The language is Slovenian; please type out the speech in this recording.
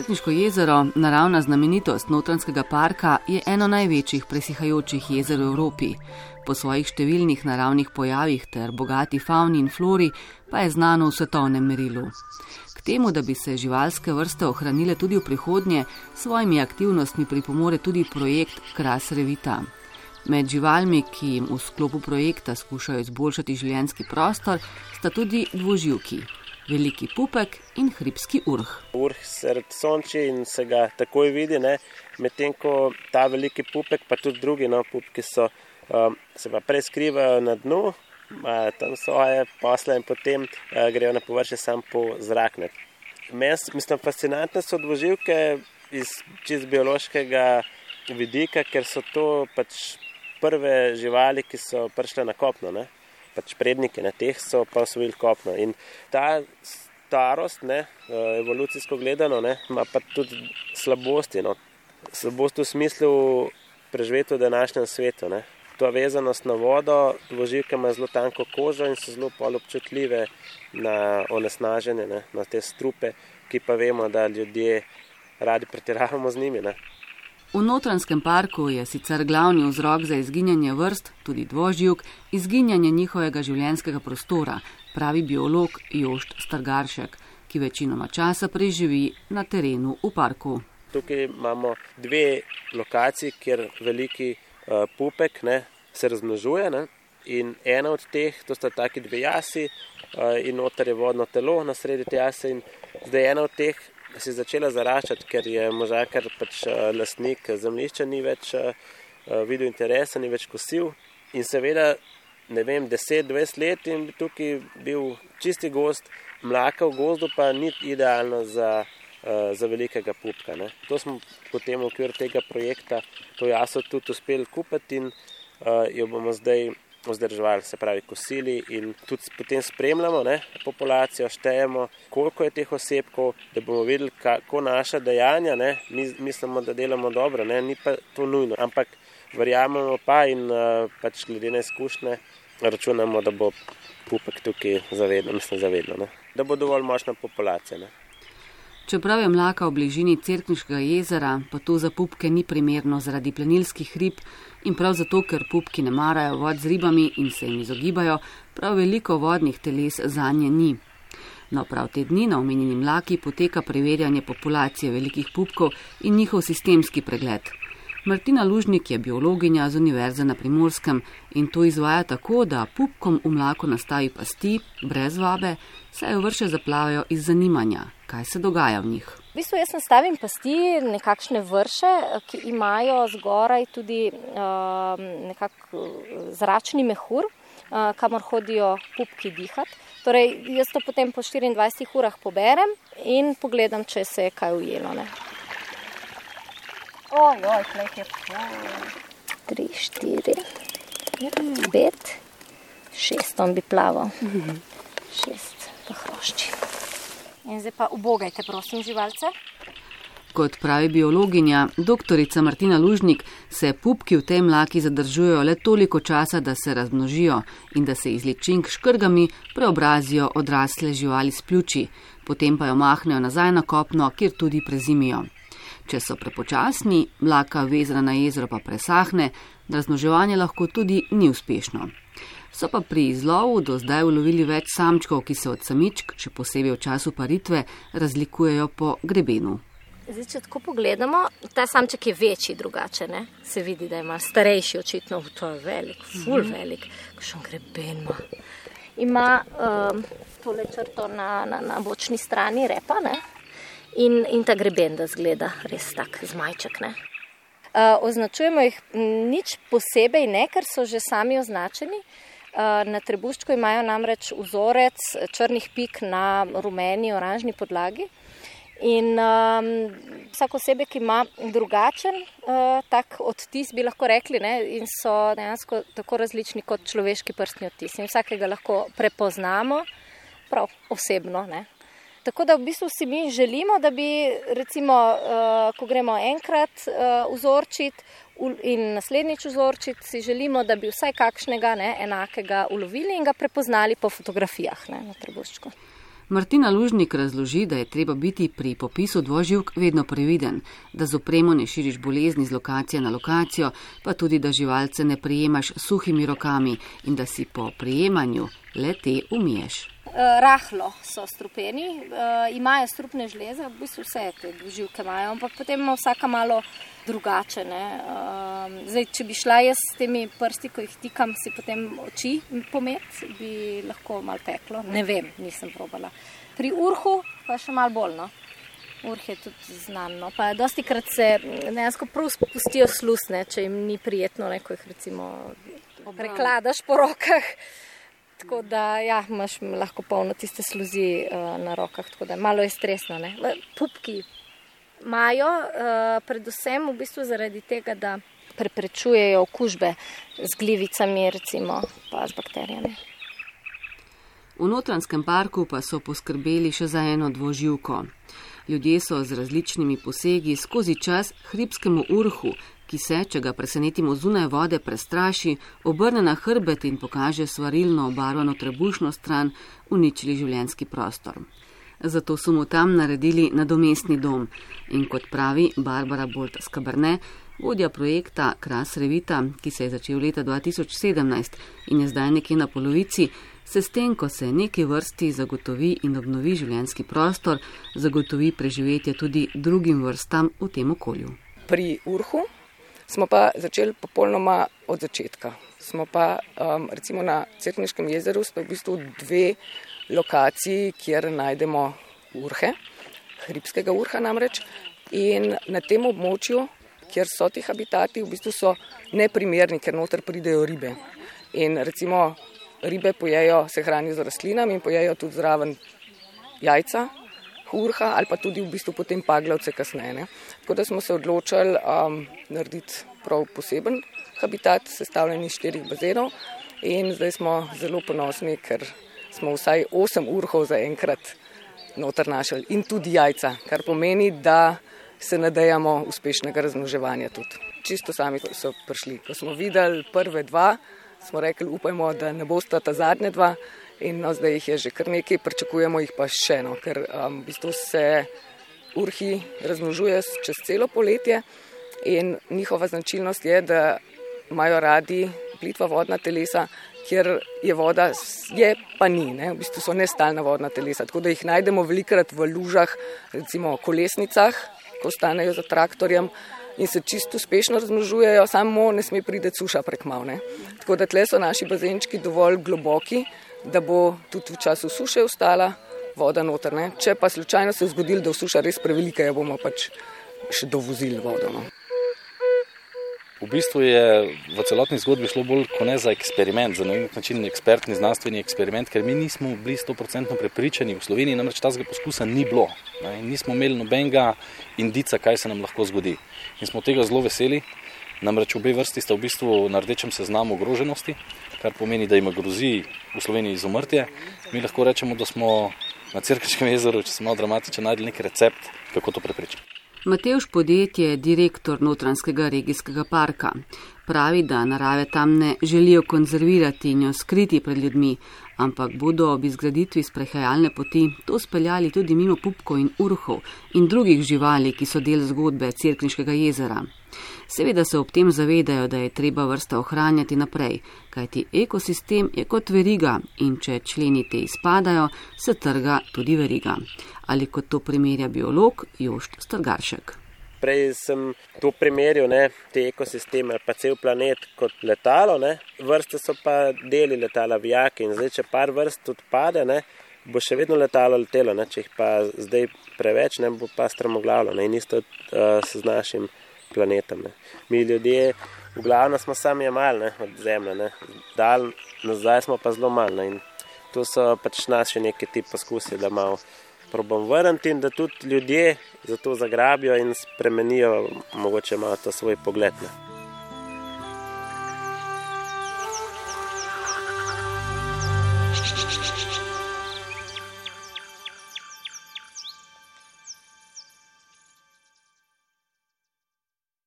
Cerkniško jezero, naravna znamenitost notranskega parka, je eno največjih presihajočih jezer v Evropi. Po svojih številnih naravnih pojavih ter bogati fauni in flori pa je znano v svetovnem merilu. K temu, da bi se živalske vrste ohranile tudi v prihodnje, svojimi aktivnostmi pripomore tudi projekt Kras Revita. Med živalmi, ki jim v sklopu projekta skušajo izboljšati življenski prostor, sta tudi dvoživki veliki pupek in hribski urh. Urh sredi sonči in se ga takoj vidi, medtem ko ta veliki pupek, pa tudi drugi no, pupki so, um, se pa prej skrivajo na dnu, imajo tam svoje posle in potem uh, grejo na površje sam po zrak. Meni mislim, fascinantne so dvoživke iz čist biološkega vidika, ker so to pač prve živali, ki so prišle na kopno. Ne? Pač predniki, na teh so pa osvojili kopno. In ta starost, ne, eh, evolucijsko gledano, ne, ima pa tudi slabosti. No. Slabosti v smislu preživeti v današnjem svetu. Ne. To vezanost na vodo, dvoživke ima zelo tanko kožo in so zelo občutljive na onesnaženje, ne, na te strupe, ki pa vemo, da ljudje radi pretiravamo z njimi. Ne. V notranskem parku je sicer glavni vzrok za izginjanje vrst, tudi dvoživk, izginjanje njihovega življenjskega prostora, pravi biolog Jošt Stargaršek, ki večinoma časa preživi na terenu v parku. Tukaj imamo dve lokaciji, kjer veliki uh, pupek ne, se razmnožuje. Ne, in ena od teh, to sta taki dve jasi, uh, in noter je vodno telo na sredi te jase. Zdaj ena od teh je začela zaraščati, ker je možakar pač eh, lastnik zemljišča ni več eh, eh, videl interesa, ni več kosil. In seveda, ne vem, 10-20 let in bi tukaj bil čisti gost, mlaka v gozdu pa ni idealno za, za velikega pupka. Ne. To smo potem v okviru tega projekta, to jaso tudi uspeli kupiti in uh, jo bomo zdaj vzdrževali, se pravi, kosili in tudi potem spremljamo ne, populacijo, štejemo, koliko je teh osebkov, da bomo videli, kako naša dejanja, ne, mi mislimo, da delamo dobro, ne, ni pa to nujno, ampak verjamemo pa in uh, pač glede na izkušnje računamo, da bo pupek tukaj zavedno, mislim, zavedno, ne, da bo dovolj močna populacija. Ne. Čeprav je mlaka v bližini Cerkniškega jezera, pa to za pupke ni primerno zaradi plenilskih rib in prav zato, ker pupki ne marajo vod z ribami in se jim izogibajo, prav veliko vodnih teles za nje ni. No, prav te dni na omenjeni mlaki poteka preverjanje populacije velikih pupkov in njihov sistemski pregled. Martina Lužnik je biologinja z Univerze na Primorskem in to izvaja tako, da pupkom v mlako nastavi pasti, brez vabe, saj jo vrše zaplavajo iz zanimanja, kaj se dogaja v njih. V bistvu jaz nastavim pasti, nekakšne vrše, ki imajo zgoraj tudi uh, nekak zračni mehur, uh, kamor hodijo pupki dihati. Torej, jaz to potem po 24 urah poberem in pogledam, če se je kaj ujelo. Ne. Ojoj, klej je pol. Tri, štiri, pet, šest on bi plaval. Šest pa hrošči. In zdaj pa ubogajte, prosim, živalce. Kot pravi biologinja, doktorica Martina Lužnik, se pupki v tej mlaki zadržujejo le toliko časa, da se razmnožijo in da se iz ličink škrgami preobrazijo odrasle živali s pljuči, potem pa jo mahnejo nazaj na kopno, kjer tudi prezimijo. Če so prepočasni, mlaka vezana na jezero pa presahne, razmnoževanje lahko tudi ni uspešno. So pa pri izlovu do zdaj ulovili več samčkov, ki se od samičk, še posebej v času paritve, razlikujejo po grebenu. Zdaj, če tako pogledamo, ta samček je večji, drugače. Ne? Se vidi, da ima starejši, očitno, to je velik, ful mhm. velik, kakšen greben ima. Ima um, tole črto na, na, na bočni strani repa in, in ta greben, da zgleda res tak zmajček. Ne? Uh, označujemo jih nič posebej, ne, ker so že sami označeni. Uh, na trebuščku imajo namreč vzorec črnih pik na rumeni, oranžni podlagi. In um, vsak osebek ima drugačen uh, tak odtis, bi lahko rekli, ne, in so dejansko tako različni kot človeški prstni odtis. In vsakega lahko prepoznamo prav osebno. Ne. Tako da v bistvu si mi želimo, da bi, recimo, uh, ko gremo enkrat uh, vzorčiti in naslednjič vzorčiti, si želimo, da bi vsaj kakšnega ne, enakega ulovili in ga prepoznali po fotografijah ne, na trebuščku. Martina Lužnik razloži, da je treba biti pri popisu dvoživk vedno previden, da z opremo ne širiš bolezni z lokacije na lokacijo, pa tudi, da živalce ne prijemaš suhimi rokami in da si po prijemanju le te umiješ. Eh, rahlo so strupeni, uh, imajo strupne žleze, v bistvu vse te živke imajo, ampak potem ima vsaka malo drugače. Uh, zdaj, če bi šla jaz s temi prsti, ko jih tikam, si potem oči pomet, bi lahko mal peklo. Ne vem, nisem probala. Pri urhu pa še mal bolj. No. Urh je tudi znano. Pa dosti krat se dejansko prav spustijo slusne, če jim ni prijetno, neko jih recimo prekladaš po rokah. Tako da ja, imaš lahko polno tiste sluzi uh, na rokah, tako da malo je stresno. Ne? Pupki imajo uh, predvsem v bistvu zaradi tega, da preprečujejo okužbe z glivicami, recimo pa z bakterijami. V notranskem parku pa so poskrbeli še za eno dvoživko. Ljudje so z različnimi posegi skozi čas hribskemu urhu, ki se, če ga presenetimo zunaj vode, prestraši, obrne na hrbet in pokaže svarilno obarvano trebušno stran, uničili življenski prostor. Zato so mu tam naredili nadomestni dom in kot pravi Barbara Bolt Skabrne, vodja projekta Kras Revita, ki se je začel leta 2017 in je zdaj nekje na polovici, se s tem, ko se neki vrsti zagotovi in obnovi življenski prostor, zagotovi preživetje tudi drugim vrstam v tem okolju. Pri Urhu smo pa začeli popolnoma od začetka. Smo pa um, recimo na Cerkniškem jezeru, smo v bistvu dve lokaciji, kjer najdemo urhe, hribskega urha namreč. In na tem območju, kjer so ti habitati, v bistvu so neprimerni, ker noter pridejo ribe. In recimo ribe pojejo, se hranijo z rastlinami in pojejo tudi zraven jajca, urha ali pa tudi v bistvu potem paglavce kasneje. Ne. Tako da smo se odločili um, narediti prav poseben habitat, sestavljen iz štirih bazenov in zdaj smo zelo ponosni, ker smo vsaj osem urhov zaenkrat noter našli in tudi jajca, kar pomeni, da se nadejamo uspešnega razmnoževanja tudi. Čisto sami so prišli. Ko smo videli prve dva, smo rekli, upajmo, da ne bosta ta zadnja dva in no, zdaj jih je že kar nekaj, pričakujemo jih pa še eno, ker um, v bistvu se urhi razmnožuje čez celo poletje in njihova značilnost je, da imajo radi plitva vodna telesa, kjer je voda, je pa ni, ne? v bistvu so nestalna vodna telesa, tako da jih najdemo velikrat v lužah, recimo kolesnicah, ko stanejo za traktorjem. In se čisto uspešno razmnožujejo, samo ne sme priti suša prek malne. Tako da tle so naši bazenčki dovolj globoki, da bo tudi v času suše ostala voda notrne. Če pa slučajno se je zgodilo, da je suša res prevelika, jo bomo pač še dovozili vodo. No. V bistvu je v celotni zgodbi šlo bolj kot ne za eksperiment, za nek način ekspertni znanstveni eksperiment, ker mi nismo bili 100% prepričani v Sloveniji, namreč tazga poskusa ni bilo. Ne, nismo imeli nobenega indica, kaj se nam lahko zgodi. In smo tega zelo veseli. Namreč obe vrsti sta v bistvu na rdečem seznamu ogroženosti, kar pomeni, da ima grozi v Sloveniji izumrtje. Mi lahko rečemo, da smo na Cirkaškem jezeru, če smo malo dramatični, najdli nek recept, kako to preprečiti. Matevž podjetje je direktor Notranskega regijskega parka. Pravi, da narave tam ne želijo konzervirati in jo skriti pred ljudmi, ampak bodo ob izgraditvi sprehajalne poti to speljali tudi mimo pupkov in urhov in drugih živali, ki so del zgodbe Cirkniškega jezera. Seveda se ob tem zavedajo, da je treba vrsta ohranjati naprej, kajti ekosistem je kot veriga in če členi te izpadajo, se trga tudi veriga. Ali kot to primerja biolog Jošt Strgaršek. Prej sem to primerjal, ne, te ekosisteme, pa cel planet kot letalo, ne. vrste so pa deli letala vijake in zdaj, če par vrst odpade, ne, bo še vedno letalo letelo, ne. če jih pa zdaj preveč, ne bo pa strmoglavljeno in isto uh, s našim planetom. Ne. Mi ljudje, v glavnem, smo sami jemali od zemlje, dal nazaj smo pa zelo malo. In to so pač naši neki ti poskusi, da malo probam vrniti in da tudi ljudje za to zagrabijo in spremenijo mogoče malo to svoj pogled. Ne.